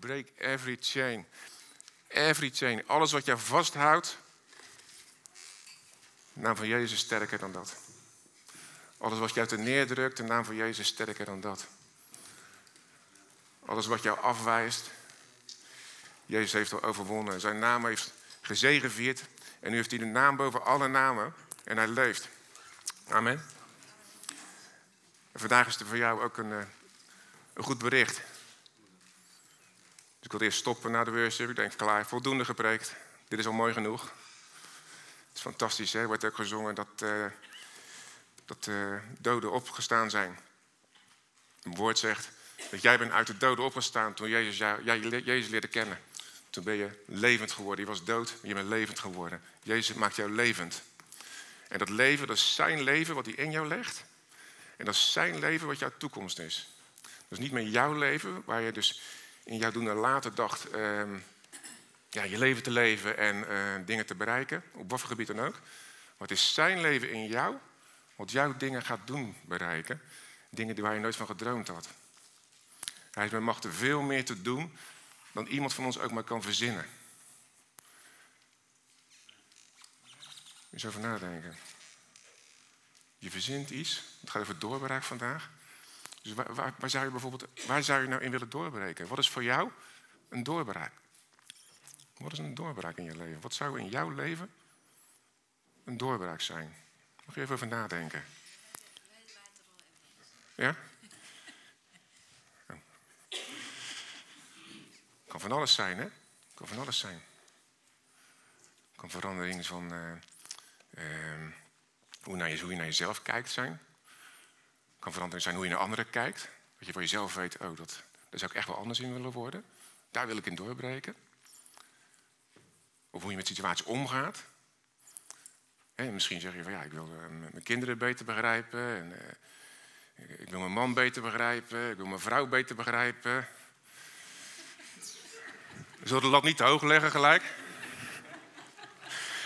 break every chain. Every chain. Alles wat jou vasthoudt. De naam van Jezus sterker dan dat. Alles wat jou te neerdrukt, de naam van Jezus sterker dan dat. Alles wat jou afwijst. Jezus heeft al overwonnen. Zijn naam heeft gezegevierd. En nu heeft hij de naam boven alle namen. En hij leeft. Amen. En vandaag is er voor jou ook een, eh, een goed bericht. Ik wil eerst stoppen na de worship. Ik denk, klaar, voldoende gepreekt. Dit is al mooi genoeg. Het is fantastisch, hè? Er wordt ook gezongen dat, uh, dat uh, doden opgestaan zijn. Een woord zegt dat jij bent uit de doden opgestaan toen Jezus, jij, Jezus leerde kennen. Toen ben je levend geworden. Je was dood, je bent levend geworden. Jezus maakt jou levend. En dat leven, dat is zijn leven wat hij in jou legt. En dat is zijn leven wat jouw toekomst is. Dat is niet meer jouw leven, waar je dus in jouw doen en later dacht ehm, ja, je leven te leven en uh, dingen te bereiken, op wat voor gebied dan ook. Het is zijn leven in jou, wat jouw dingen gaat doen bereiken. Dingen waar je nooit van gedroomd had. Hij heeft met macht veel meer te doen dan iemand van ons ook maar kan verzinnen. Eens over nadenken. Je verzint iets. Het gaat over doorbraak vandaag. Dus waar, waar, waar, zou je bijvoorbeeld, waar zou je nou in willen doorbreken? Wat is voor jou een doorbraak? Wat is een doorbraak in je leven? Wat zou in jouw leven een doorbraak zijn? Mag je even over nadenken? Ja? Oh. Kan van alles zijn, hè? Kan van alles zijn. Kan verandering van naar je, hoe je naar jezelf kijkt zijn. Kan verandering zijn hoe je naar anderen kijkt. Dat je voor jezelf weet, oh, dat, daar zou ik echt wel anders in willen worden. Daar wil ik in doorbreken. Of hoe je met situaties omgaat. misschien zeg je van ja, ik wil uh, mijn kinderen beter begrijpen. En, uh, ik wil mijn man beter begrijpen. Ik wil mijn vrouw beter begrijpen. We zullen de lat niet te hoog leggen gelijk.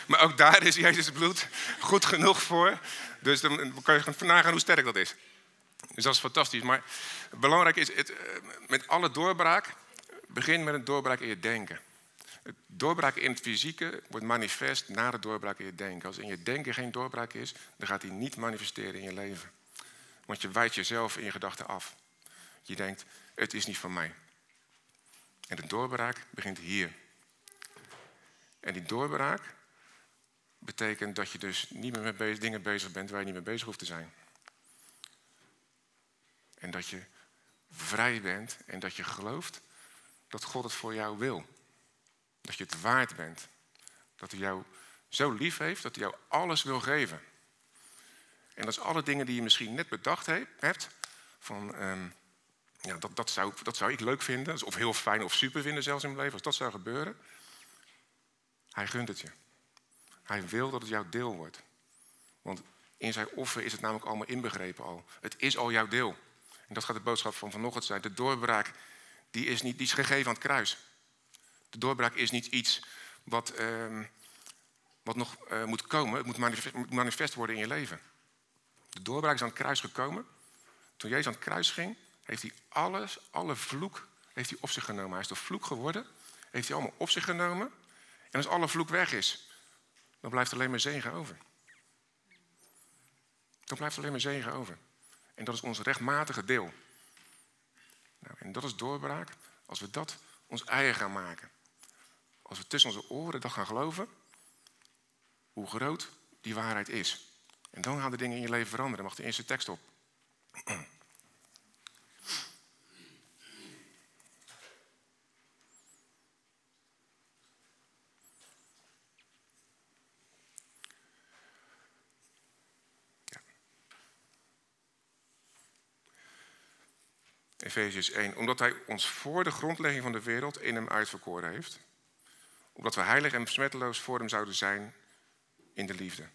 Maar ook daar is Jezus bloed goed genoeg voor. Dus dan kan je nagaan hoe sterk dat is. Dus dat is fantastisch. Maar belangrijk is, het, eh, met alle doorbraak, begin met een doorbraak in je denken. Het doorbraak in het fysieke wordt manifest na de doorbraak in je denken. Als in je denken geen doorbraak is, dan gaat die niet manifesteren in je leven. Want je wijt jezelf in je gedachten af. Je denkt, het is niet van mij. En de doorbraak begint hier. En die doorbraak betekent dat je dus niet meer met dingen bezig bent waar je niet mee bezig hoeft te zijn. En dat je vrij bent en dat je gelooft dat God het voor jou wil. Dat je het waard bent. Dat hij jou zo lief heeft dat hij jou alles wil geven. En dat is alle dingen die je misschien net bedacht hebt. Van, ehm, ja, dat, dat, zou, dat zou ik leuk vinden. Of heel fijn of super vinden zelfs in mijn leven. Als dat zou gebeuren. Hij gunt het je. Hij wil dat het jouw deel wordt. Want in zijn offer is het namelijk allemaal inbegrepen al. Het is al jouw deel. En dat gaat de boodschap van vanochtend zijn. De doorbraak die is, niet, die is gegeven aan het kruis. De doorbraak is niet iets wat, uh, wat nog uh, moet komen. Het moet manifest, worden in je leven. De doorbraak is aan het kruis gekomen. Toen Jezus aan het kruis ging, heeft hij alles, alle vloek heeft hij op zich genomen. Hij is de vloek geworden. Heeft hij allemaal op zich genomen. En als alle vloek weg is, dan blijft alleen maar zegen over. Dan blijft alleen maar zegen over. En dat is ons rechtmatige deel. Nou, en dat is doorbraak als we dat ons eigen gaan maken. Als we tussen onze oren dat gaan geloven, hoe groot die waarheid is. En dan gaan de dingen in je leven veranderen. Mag de eerste tekst op. Efeziërs 1. Omdat hij ons voor de grondlegging van de wereld in hem uitverkoren heeft. Omdat we heilig en besmetteloos voor hem zouden zijn in de liefde.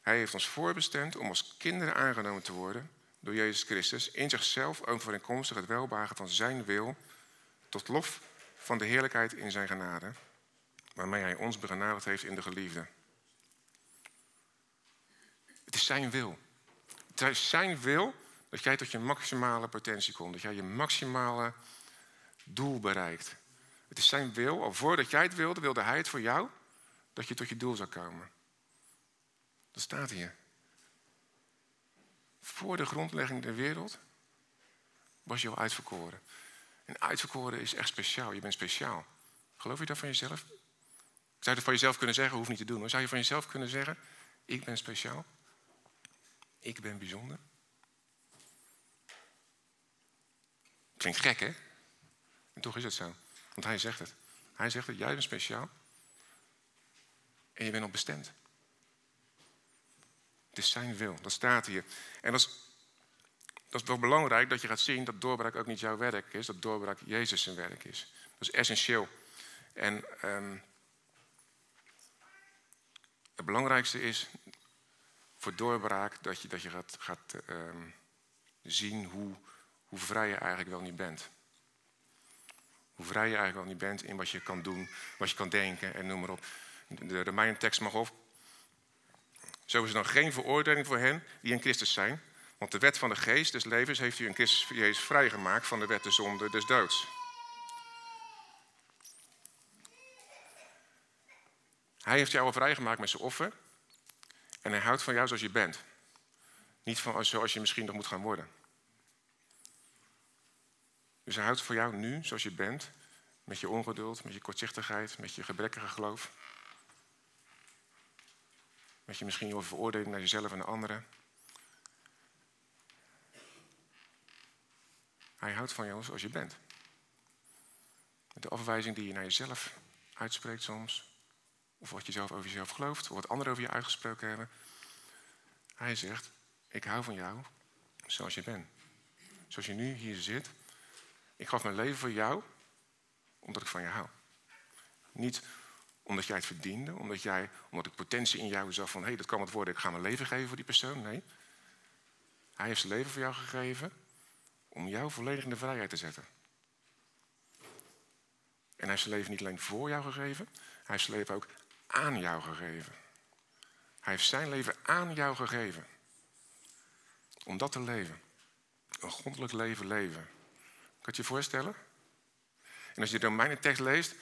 Hij heeft ons voorbestemd om als kinderen aangenomen te worden door Jezus Christus. In zichzelf overeenkomstig het welbagen van zijn wil. Tot lof van de heerlijkheid in zijn genade. Waarmee hij ons begenadigd heeft in de geliefde. Het is zijn wil. Het is zijn wil dat jij tot je maximale potentie komt. Dat jij je maximale doel bereikt. Het is zijn wil, al voordat jij het wilde, wilde hij het voor jou, dat je tot je doel zou komen. Dat staat hier. Voor de grondlegging der wereld was je al uitverkoren. En uitverkoren is echt speciaal. Je bent speciaal. Geloof je dat van jezelf? Zou je dat van jezelf kunnen zeggen? Hoeft niet te doen. Maar zou je van jezelf kunnen zeggen: Ik ben speciaal? Ik ben bijzonder? Klinkt gek, hè? En toch is het zo. Want hij zegt het. Hij zegt het, jij bent speciaal. En je bent al bestemd. Het is zijn wil, dat staat hier. En dat is, dat is wel belangrijk dat je gaat zien dat doorbraak ook niet jouw werk is, dat doorbraak Jezus zijn werk is. Dat is essentieel. En um, het belangrijkste is voor doorbraak dat je, dat je gaat, gaat um, zien hoe, hoe vrij je eigenlijk wel niet bent. Hoe vrij je eigenlijk wel niet bent in wat je kan doen, wat je kan denken en noem maar op. De Romeinen tekst mag op. Zo is er dan geen veroordeling voor hen die in Christus zijn. Want de wet van de geest des levens heeft u in Christus Jezus vrijgemaakt van de wet de zonde des doods. Hij heeft jou al vrijgemaakt met zijn offer. En hij houdt van jou zoals je bent. Niet van zoals je misschien nog moet gaan worden. Dus hij houdt voor jou nu zoals je bent. Met je ongeduld, met je kortzichtigheid, met je gebrekkige geloof. Met je misschien je veroordeling naar jezelf en de anderen. Hij houdt van jou zoals je bent. Met de afwijzing die je naar jezelf uitspreekt soms. Of wat je zelf over jezelf gelooft. Of wat anderen over je uitgesproken hebben. Hij zegt, ik hou van jou zoals je bent. Zoals je nu hier zit. Ik gaf mijn leven voor jou omdat ik van je hou. Niet omdat jij het verdiende, omdat, jij, omdat ik potentie in jou zag van hé, hey, dat kan het worden, ik ga mijn leven geven voor die persoon. Nee. Hij heeft zijn leven voor jou gegeven om jou volledig in de vrijheid te zetten. En hij heeft zijn leven niet alleen voor jou gegeven, hij heeft zijn leven ook aan jou gegeven. Hij heeft zijn leven aan jou gegeven. Om dat te leven. Een goddelijk leven leven. Kan je je voorstellen? En als je de Romeinentekst leest,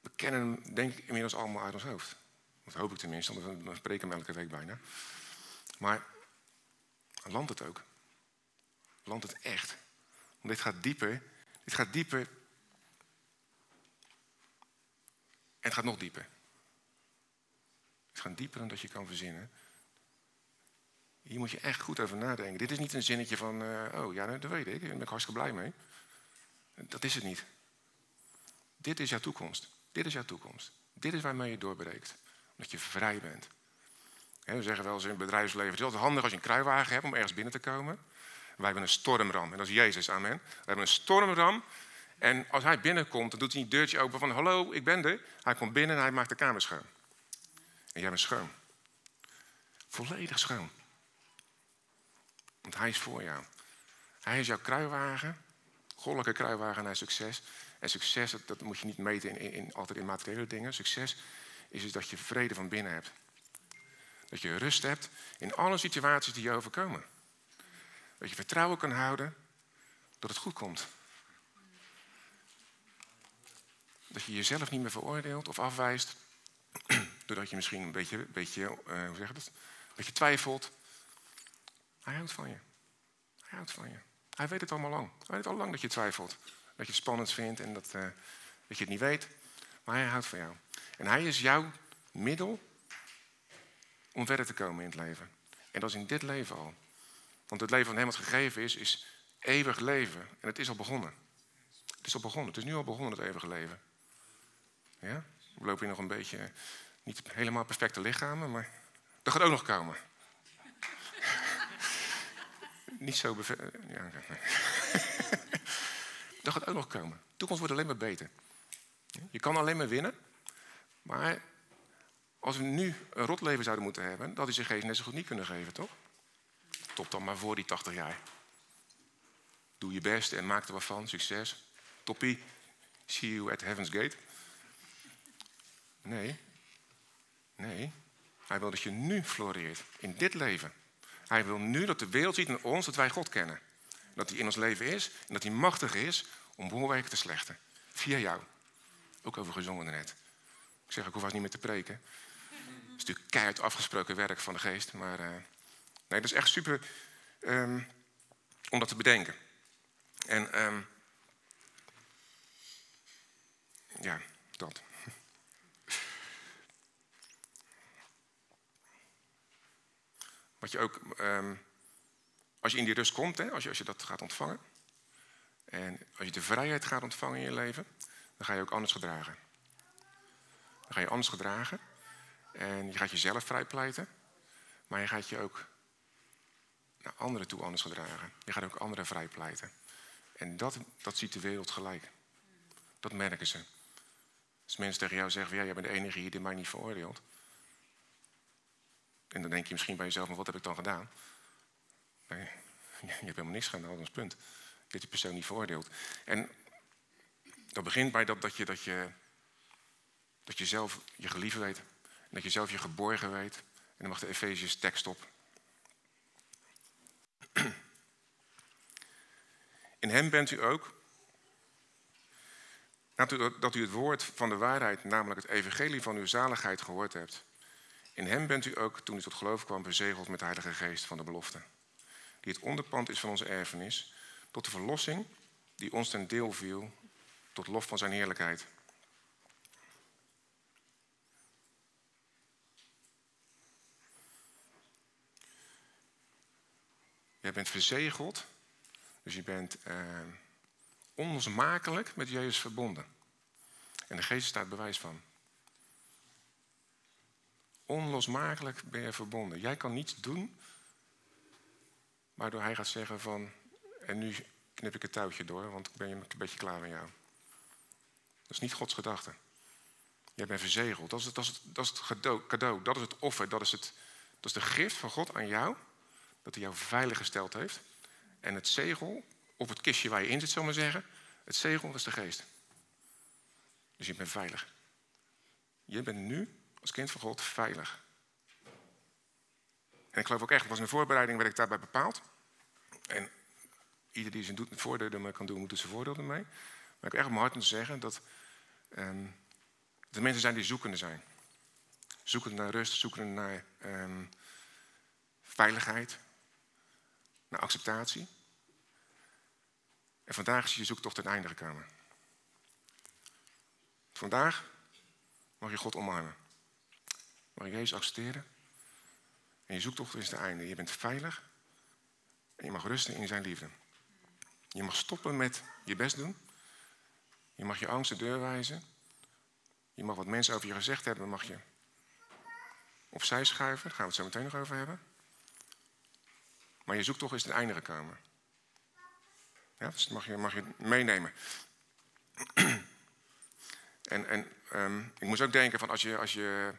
we kennen hem denk ik inmiddels allemaal uit ons hoofd. Dat hoop ik tenminste, want we spreken hem elke week bijna. Maar landt het ook? Landt het echt? Want dit gaat dieper. Dit gaat dieper. En het gaat nog dieper. Het gaat dieper dan dat je kan verzinnen. Hier moet je echt goed over nadenken. Dit is niet een zinnetje van, uh, oh ja, dat weet ik, daar ben ik hartstikke blij mee. Dat is het niet. Dit is jouw toekomst. Dit is jouw toekomst. Dit is waarmee je doorbreekt. Omdat je vrij bent. we zeggen wel eens in het bedrijfsleven: het is altijd handig als je een kruiwagen hebt om ergens binnen te komen. Wij hebben een stormram en dat is Jezus, amen. We hebben een stormram en als hij binnenkomt, dan doet hij een deurtje open van: Hallo, ik ben er. Hij komt binnen en hij maakt de kamer schoon. En jij bent schoon. Volledig schoon. Want hij is voor jou. Hij is jouw kruiwagen, goddelijke kruiwagen naar succes. En succes, dat, moet je niet meten in, in, altijd in materiële dingen. Succes is dus dat je vrede van binnen hebt. Dat je rust hebt in alle situaties die je overkomen. Dat je vertrouwen kan houden dat het goed komt. Dat je jezelf niet meer veroordeelt of afwijst. Doordat je misschien een beetje, beetje uh, hoe zeg dat? Een beetje twijfelt. Hij houdt van je. Hij houdt van je. Hij weet het allemaal lang. Hij weet al lang dat je twijfelt. Dat je het spannend vindt en dat, uh, dat je het niet weet. Maar hij houdt van jou. En hij is jouw middel om verder te komen in het leven. En dat is in dit leven al. Want het leven van hem wat gegeven is, is eeuwig leven. En het is al begonnen. Het is al begonnen. Het is nu al begonnen, het eeuwige leven. Ja? We lopen hier nog een beetje, niet helemaal perfecte lichamen, maar dat gaat ook nog komen. Niet zo bevestigd. Ja, dat gaat ook nog komen. De toekomst wordt alleen maar beter. Je kan alleen maar winnen. Maar als we nu een rotleven zouden moeten hebben, dat is je geest net zo goed niet kunnen geven, toch? Top dan maar voor die 80 jaar. Doe je best en maak er wat van. Succes. Toppie. See you at Heaven's Gate. Nee. Nee. Hij wil dat je nu floreert. In dit leven. Hij wil nu dat de wereld ziet in ons dat wij God kennen. Dat hij in ons leven is en dat hij machtig is om bolwerken te slechten. Via jou. Ook over gezongen net. Ik zeg, ik hoef vast niet meer te preken. Het is natuurlijk keihard afgesproken werk van de geest. Maar uh, nee, dat is echt super um, om dat te bedenken. En um, ja, dat. Wat je ook, um, als je in die rust komt, hè, als, je, als je dat gaat ontvangen. En als je de vrijheid gaat ontvangen in je leven, dan ga je ook anders gedragen. Dan ga je anders gedragen. En je gaat jezelf vrijpleiten. Maar je gaat je ook naar anderen toe anders gedragen. Je gaat ook anderen vrijpleiten. En dat, dat ziet de wereld gelijk. Dat merken ze. Als mensen tegen jou zeggen, ja, jij bent de enige die mij niet veroordeelt. En dan denk je misschien bij jezelf, maar wat heb ik dan gedaan? Je hebt helemaal niks gedaan, dat punt. Je hebt die persoon niet veroordeeld. En dat begint bij dat, dat, je, dat, je, dat je zelf je geliefd weet. En dat je zelf je geborgen weet. En dan mag de Efeziërs tekst op. In hem bent u ook, dat u het woord van de waarheid, namelijk het evangelie van uw zaligheid, gehoord hebt. In hem bent u ook, toen u tot geloof kwam, bezegeld met de Heilige Geest van de belofte. Die het onderpand is van onze erfenis, tot de verlossing die ons ten deel viel, tot lof van zijn heerlijkheid. Jij bent verzegeld, dus je bent uh, onlosmakelijk met Jezus verbonden. En de geest staat bewijs van. Onlosmakelijk ben je verbonden. Jij kan niets doen waardoor hij gaat zeggen van... en nu knip ik het touwtje door, want ik ben een beetje klaar met jou. Dat is niet Gods gedachte. Jij bent verzegeld. Dat is het, dat is het, dat is het cadeau, Dat is het offer. Dat is, het, dat is de gift van God aan jou. Dat hij jou veilig gesteld heeft. En het zegel, of het kistje waar je in zit, zal maar zeggen. Het zegel, is de geest. Dus je bent veilig. Je bent nu als kind van God veilig. En ik geloof ook echt, was in de voorbereiding werd ik daarbij bepaald. En ieder die zijn voordeel ermee kan doen, moet er zijn voordeel ermee. Maar ik heb echt op mijn hart om te zeggen dat um, de mensen zijn die zoekende zijn. Zoekende naar rust, zoekende naar um, veiligheid, naar acceptatie. En vandaag is je zoektocht ten einde gekomen. Vandaag mag je God omarmen. Mag je Jezus accepteren. En je zoektocht is ten einde. Je bent veilig. En je mag rusten in zijn liefde. Je mag stoppen met je best doen. Je mag je angst de deur wijzen. Je mag wat mensen over je gezegd hebben, mag je opzij schuiven. Daar gaan we het zo meteen nog over hebben. Maar je zoektocht is ten einde gekomen. Ja, dus dat mag je, mag je meenemen. en en um, ik moest ook denken van als je, als je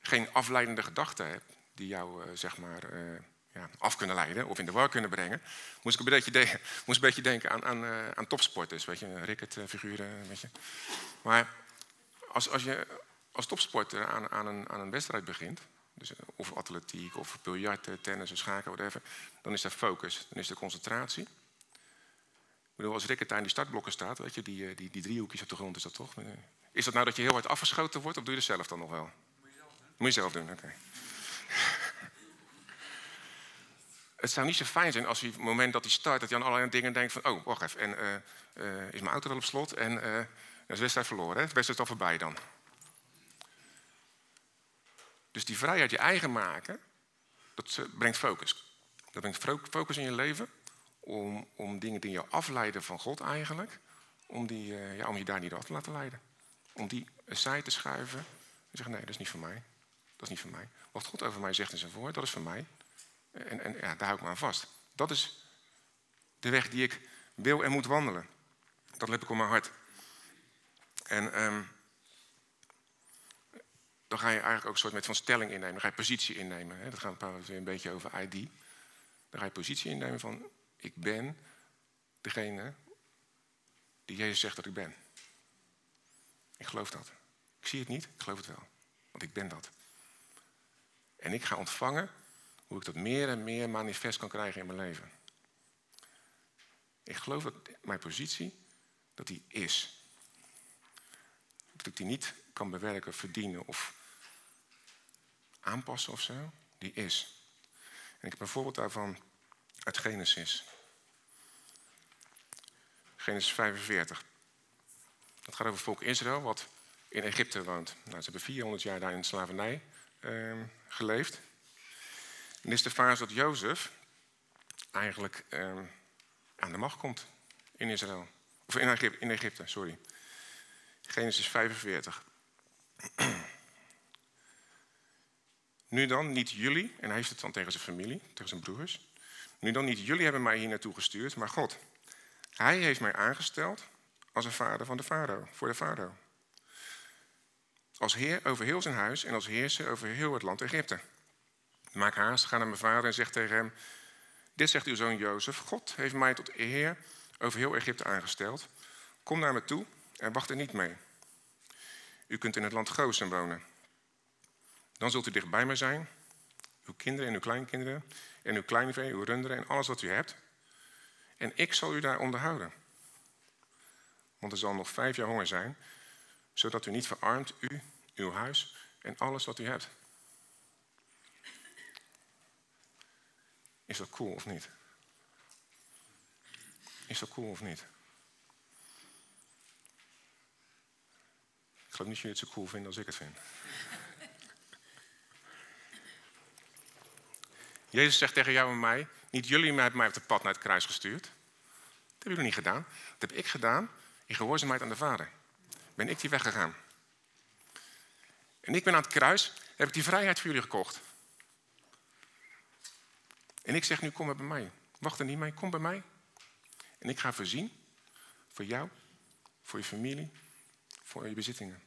geen afleidende gedachten hebt, die jou uh, zeg maar uh, ja, af kunnen leiden of in de war kunnen brengen, moest ik een beetje, moest een beetje denken aan, aan, uh, aan topsporters, weet je, Rickert-figuren, weet je. Maar als, als je als topsporter aan, aan, een, aan een wedstrijd begint, dus of atletiek, of biljarten, tennis, schaken, whatever, dan is er focus, dan is er concentratie. Ik bedoel, als Rickert aan die startblokken staat, weet je, die, die, die driehoekjes op de grond is dat toch? Is dat nou dat je heel hard afgeschoten wordt, of doe je dat zelf dan nog wel? Moet je zelf doen, oké. het zou niet zo fijn zijn als hij op het moment dat hij start, dat hij aan allerlei dingen denkt van, oh, wacht even, en uh, uh, is mijn auto wel op slot en uh, is de wedstrijd verloren, hè? wedstrijd is al voorbij dan. Dus die vrijheid je eigen maken, dat brengt focus. Dat brengt focus in je leven om, om dingen die je afleiden van God eigenlijk, om, die, om je daar niet af te laten leiden. Om die zij te schuiven en zeggen, nee, dat is niet voor mij. Dat is niet voor mij. Wat God over mij zegt in zijn woord, dat is voor mij. En, en ja, daar hou ik me aan vast. Dat is de weg die ik wil en moet wandelen. Dat heb ik op mijn hart. En um, dan ga je eigenlijk ook een soort met van stelling innemen. Dan ga je positie innemen. Hè? Dat gaat weer een beetje over ID. Dan ga je positie innemen van ik ben degene die Jezus zegt dat ik ben. Ik geloof dat. Ik zie het niet, ik geloof het wel. Want ik ben dat. En ik ga ontvangen hoe ik dat meer en meer manifest kan krijgen in mijn leven. Ik geloof dat mijn positie dat die is. Dat ik die niet kan bewerken, verdienen of aanpassen of zo. Die is. En ik heb een voorbeeld daarvan uit Genesis. Genesis 45. Dat gaat over volk Israël, wat in Egypte woont. Nou, ze hebben 400 jaar daar in slavernij uh, geleefd. En is de fase dat Jozef eigenlijk uh, aan de macht komt in Israël. Of in Egypte, in Egypte sorry. Genesis 45. nu dan, niet jullie, en hij heeft het dan tegen zijn familie, tegen zijn broers. Nu dan, niet jullie hebben mij hier naartoe gestuurd, maar God. Hij heeft mij aangesteld als een vader van de farao, voor de farao. Als heer over heel zijn huis en als heerser over heel het land Egypte. Maak haast, ga naar mijn vader en zeg tegen hem: Dit zegt uw zoon Jozef: God heeft mij tot heer over heel Egypte aangesteld. Kom naar me toe en wacht er niet mee. U kunt in het land Goshen wonen. Dan zult u dicht bij mij zijn, uw kinderen en uw kleinkinderen, en uw kleinvee, uw runderen en alles wat u hebt. En ik zal u daar onderhouden. Want er zal nog vijf jaar honger zijn, zodat u niet verarmt, u, uw huis en alles wat u hebt. Is dat cool of niet? Is dat cool of niet? Ik geloof niet dat jullie het zo cool vinden als ik het vind. Jezus zegt tegen jou en mij: Niet jullie hebben mij op het pad naar het kruis gestuurd. Dat hebben jullie niet gedaan. Dat heb ik gedaan in gehoorzaamheid aan de Vader. Ben ik die weggegaan. En ik ben aan het kruis, heb ik die vrijheid voor jullie gekocht. En ik zeg nu: Kom maar bij mij. Wacht er niet mee, kom bij mij. En ik ga voorzien voor jou, voor je familie, voor je bezittingen.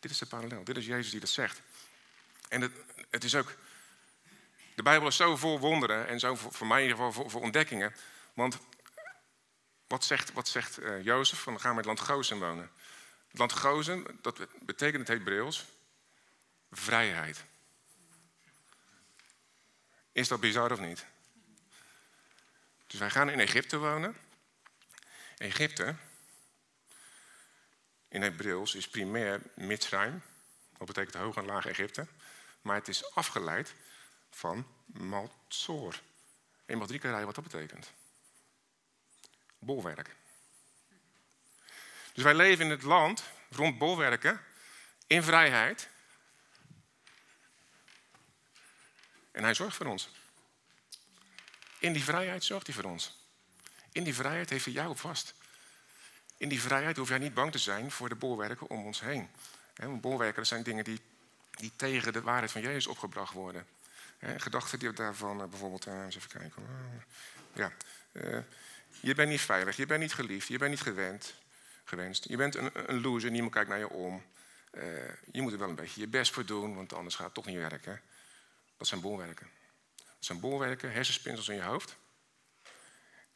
Dit is de parallel. Dit is Jezus die dat zegt. En het, het is ook. De Bijbel is zo vol wonderen en zo voor, mij in ieder geval voor, ontdekkingen. Want wat zegt, wat zegt uh, Jozef? Van, gaan in het land Gozen wonen. Het land Gozen, dat betekent het Hebreeuws vrijheid. Is dat bizar of niet? Dus wij gaan in Egypte wonen. Egypte, in Hebreeuws, is primair Mitzrayim. Dat betekent hoog en laag Egypte. Maar het is afgeleid van Malzor. Eenmaal drie keer rijden wat dat betekent. Bolwerk. Dus wij leven in het land rond bolwerken, in vrijheid. En hij zorgt voor ons. In die vrijheid zorgt hij voor ons. In die vrijheid heeft hij jou vast. In die vrijheid hoef jij niet bang te zijn voor de bolwerken om ons heen. Bolwerken zijn dingen die, die tegen de waarheid van Jezus opgebracht worden. Gedachten die daarvan eh, bijvoorbeeld, eh, eens even kijken. Ja, eh, je bent niet veilig, je bent niet geliefd, je bent niet gewend, gewenst. Je bent een, een loser, niemand kijkt naar je om. je moet er wel een beetje je best voor doen, want anders gaat het toch niet werken. Dat zijn bolwerken. Dat zijn bolwerken, hersenspinsels in je hoofd.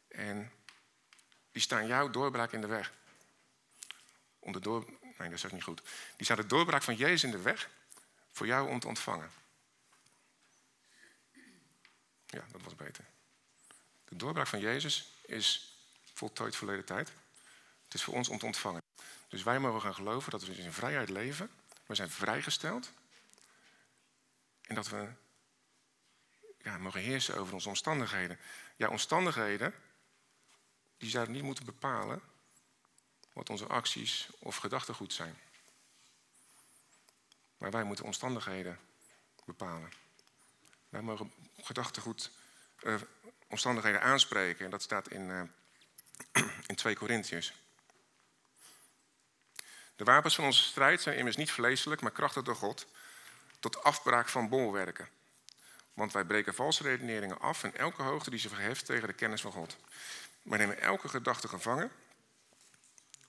En die staan jouw doorbraak in de weg. Om de door... Nee, dat is niet goed. Die staan de doorbraak van Jezus in de weg voor jou om te ontvangen. Ja, dat was beter. De doorbraak van Jezus is voltooid verleden tijd. Het is voor ons om te ontvangen. Dus wij mogen gaan geloven dat we in vrijheid leven. We zijn vrijgesteld. En dat we ja, mogen heersen over onze omstandigheden. Ja, omstandigheden, die zouden niet moeten bepalen wat onze acties of gedachtegoed zijn. Maar wij moeten omstandigheden bepalen. Wij mogen gedachtegoed, uh, omstandigheden aanspreken. En dat staat in, uh, in 2 Korintiërs. De wapens van onze strijd zijn immers niet vleeselijk, maar krachtig door God. Tot afbraak van bolwerken. Want wij breken valse redeneringen af en elke hoogte die ze verheft tegen de kennis van God. Wij nemen elke gedachte gevangen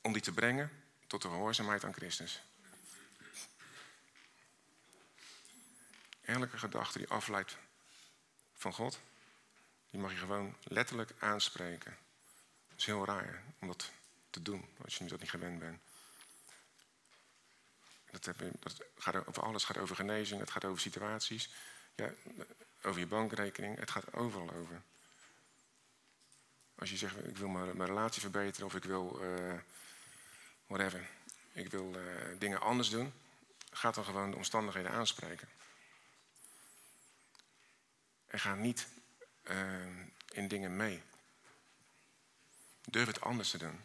om die te brengen tot de gehoorzaamheid aan Christus. Elke gedachte die afleidt van God, die mag je gewoon letterlijk aanspreken. Dat is heel raar om dat te doen als je dat niet gewend bent. Dat, heb je, dat gaat over alles, het gaat over genezing, het gaat over situaties. Ja, over je bankrekening, het gaat overal over. Als je zegt, ik wil mijn, relatie verbeteren of ik wil, uh, whatever, ik wil uh, dingen anders doen, ga dan gewoon de omstandigheden aanspreken. En ga niet uh, in dingen mee. Durf het anders te doen.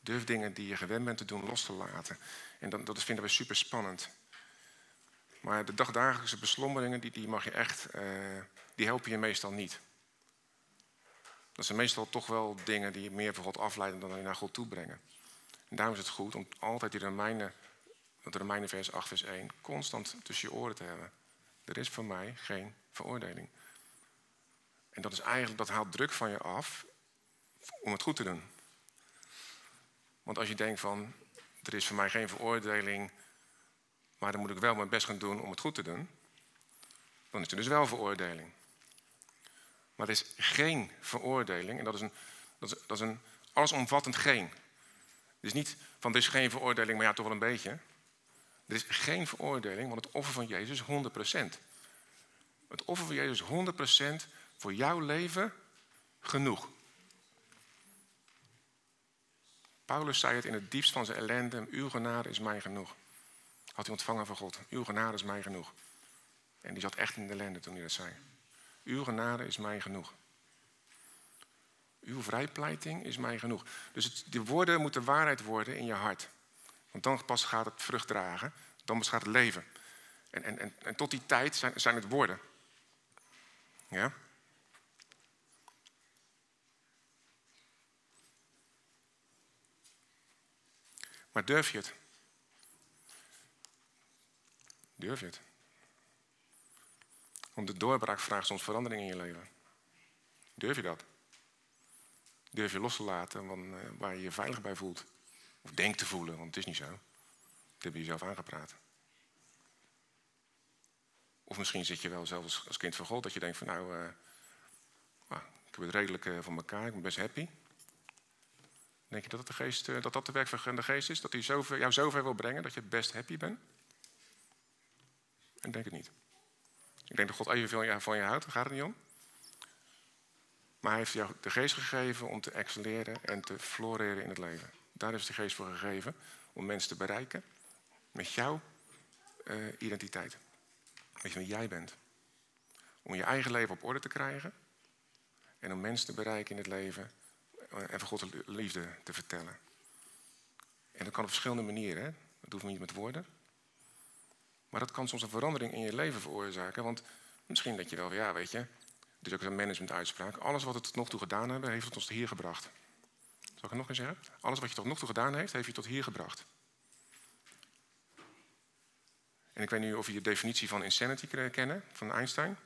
Durf dingen die je gewend bent te doen los te laten. En dat, dat vinden we super spannend. Maar de dagdagelijkse beslommeringen, die, die mag je echt, uh, die helpen je meestal niet. Dat zijn meestal toch wel dingen die je meer van God afleiden dan je naar God toe brengen. En daarom is het goed om altijd die Romeinen, dat Romeinen vers 8 vers 1, constant tussen je oren te hebben. Er is voor mij geen veroordeling. En dat is eigenlijk, dat haalt druk van je af om het goed te doen. Want als je denkt van, er is voor mij geen veroordeling, maar dan moet ik wel mijn best gaan doen om het goed te doen, dan is er dus wel veroordeling. Maar er is geen veroordeling, en dat is een, dat is, dat is een allesomvattend geen. Het is niet van er is geen veroordeling, maar ja, toch wel een beetje. Er is geen veroordeling, want het offer van Jezus is 100%. Het offer van Jezus is 100% voor jouw leven genoeg. Paulus zei het in het diepst van zijn ellende: Uw genade is mij genoeg. Had hij ontvangen van God. Uw genade is mij genoeg. En die zat echt in de ellende toen hij dat zei. Uw genade is mij genoeg. Uw vrijpleiting is mij genoeg. Dus het, die woorden moeten waarheid worden in je hart. Want dan pas gaat het vrucht dragen. Dan pas gaat het leven. En, en, en, en tot die tijd zijn, zijn het woorden. Ja? Maar durf je het? Durf je het? Want de doorbraak vraagt soms verandering in je leven. Durf je dat? Durf je los te laten van, uh, waar je je veilig bij voelt? Of denkt te voelen, want het is niet zo. Dat heb je jezelf aangepraat. Of misschien zit je wel zelfs als kind van God dat je denkt van nou, uh, nou ik heb het redelijk uh, van elkaar, ik ben best happy. Denk je dat, de geest, dat dat de werk van de geest is? Dat hij zoveel, jou zover wil brengen dat je best happy bent? Ik denk het niet. Ik denk dat God evenveel van je houdt, daar gaat het niet om. Maar hij heeft jou de geest gegeven om te excelleren en te floreren in het leven. Daar is de geest voor gegeven om mensen te bereiken met jouw uh, identiteit. Je wie jij bent. Om je eigen leven op orde te krijgen en om mensen te bereiken in het leven eh, en van Gods liefde te vertellen. En dat kan op verschillende manieren. Hè? Dat hoeft niet met woorden. Maar dat kan soms een verandering in je leven veroorzaken. Want misschien dat je wel, ja, weet je, is ook een management-uitspraak. Alles wat we tot nog toe gedaan hebben, heeft het ons hier gebracht. Zal ik het nog eens zeggen? Alles wat je tot nog toe gedaan heeft, heeft je tot hier gebracht. En ik weet niet of je de definitie van insanity kennen, van Einstein.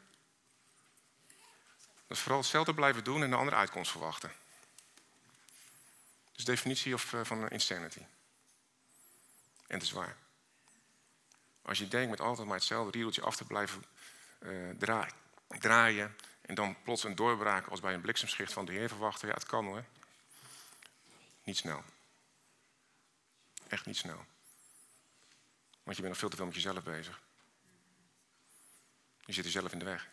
Dat is vooral hetzelfde blijven doen en een andere uitkomst verwachten. Dus definitie of, uh, van insanity. En het is waar. Als je denkt met altijd maar hetzelfde riedeltje af te blijven uh, draaien, en dan plots een doorbraak als bij een bliksemschicht van de Heer verwachten, ja, het kan hoor. Niet snel. Echt niet snel. Want je bent nog veel te veel met jezelf bezig. Je zit jezelf in de weg.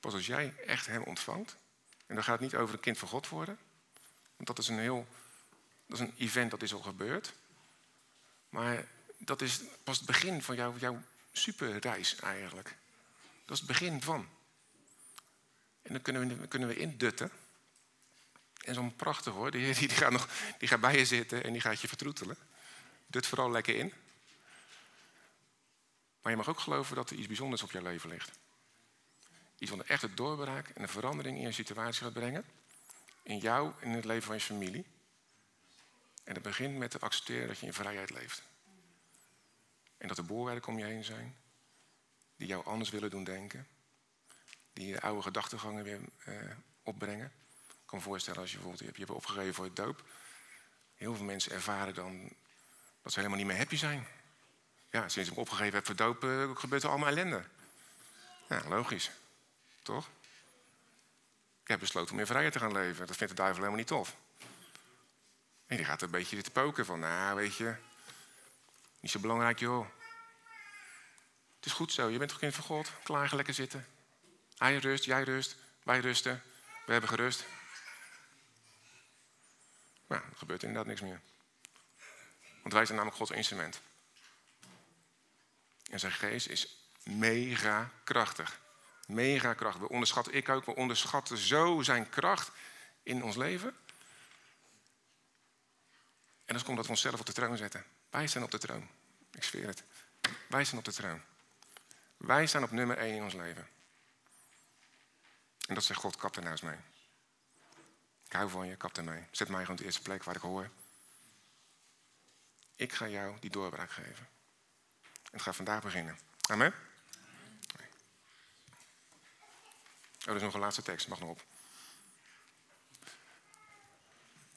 Pas als jij echt hem ontvangt, en dan gaat het niet over een kind van God worden, want dat is een heel, dat is een event dat is al gebeurd. Maar dat is pas het begin van jouw, jouw superreis eigenlijk. Dat is het begin van. En dan kunnen we, kunnen we indutten. En zo'n prachtig hoor, die, gaat nog, die gaat bij je zitten en die gaat je vertroetelen. Dut vooral lekker in. Maar je mag ook geloven dat er iets bijzonders op jouw leven ligt. Iets van een echte doorbraak en een verandering in je situatie gaat brengen. In jou en in het leven van je familie. En dat begint met te accepteren dat je in vrijheid leeft. En dat er boorwerken om je heen zijn. Die jou anders willen doen denken. Die je oude gedachtegangen weer eh, opbrengen. Ik kan me voorstellen als je bijvoorbeeld je hebt opgegeven voor het doop. Heel veel mensen ervaren dan dat ze helemaal niet meer happy zijn. Ja, sinds ik me opgegeven heb voor doop uh, gebeurt er allemaal ellende. Ja, logisch. Toch? Ik heb besloten om in vrijheid te gaan leven. Dat vindt de duivel helemaal niet tof. En die gaat een beetje te poken van, nou weet je, niet zo belangrijk joh. Het is goed zo, je bent toch kind van God, klaar, lekker zitten. Hij rust, jij rust, Wij rusten. We hebben gerust. Maar er gebeurt inderdaad niks meer. Want wij zijn namelijk Gods instrument. En zijn geest is mega krachtig. Mega krachtig. We onderschatten, ik ook, we onderschatten zo zijn kracht in ons leven. En dat komt dat we onszelf op de troon zetten. Wij zijn op de troon. Ik zweer het. Wij zijn op de troon. Wij staan op nummer 1 in ons leven. En dat zegt God, kap ernaast mee. Ik hou van je, kap ermee. Zet mij gewoon de eerste plek waar ik hoor. Ik ga jou die doorbraak geven. En het gaat vandaag beginnen. Amen. Oh, er is nog een laatste tekst. Mag nog op.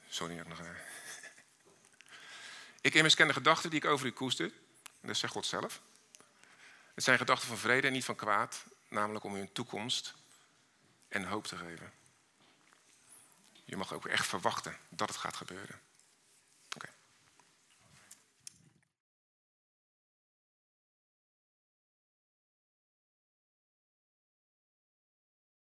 Sorry, ik nog. Ik immers ken de gedachten die ik over u koester. Dat zegt God zelf. Het zijn gedachten van vrede en niet van kwaad. Namelijk om u een toekomst en hoop te geven. Je mag ook echt verwachten dat het gaat gebeuren.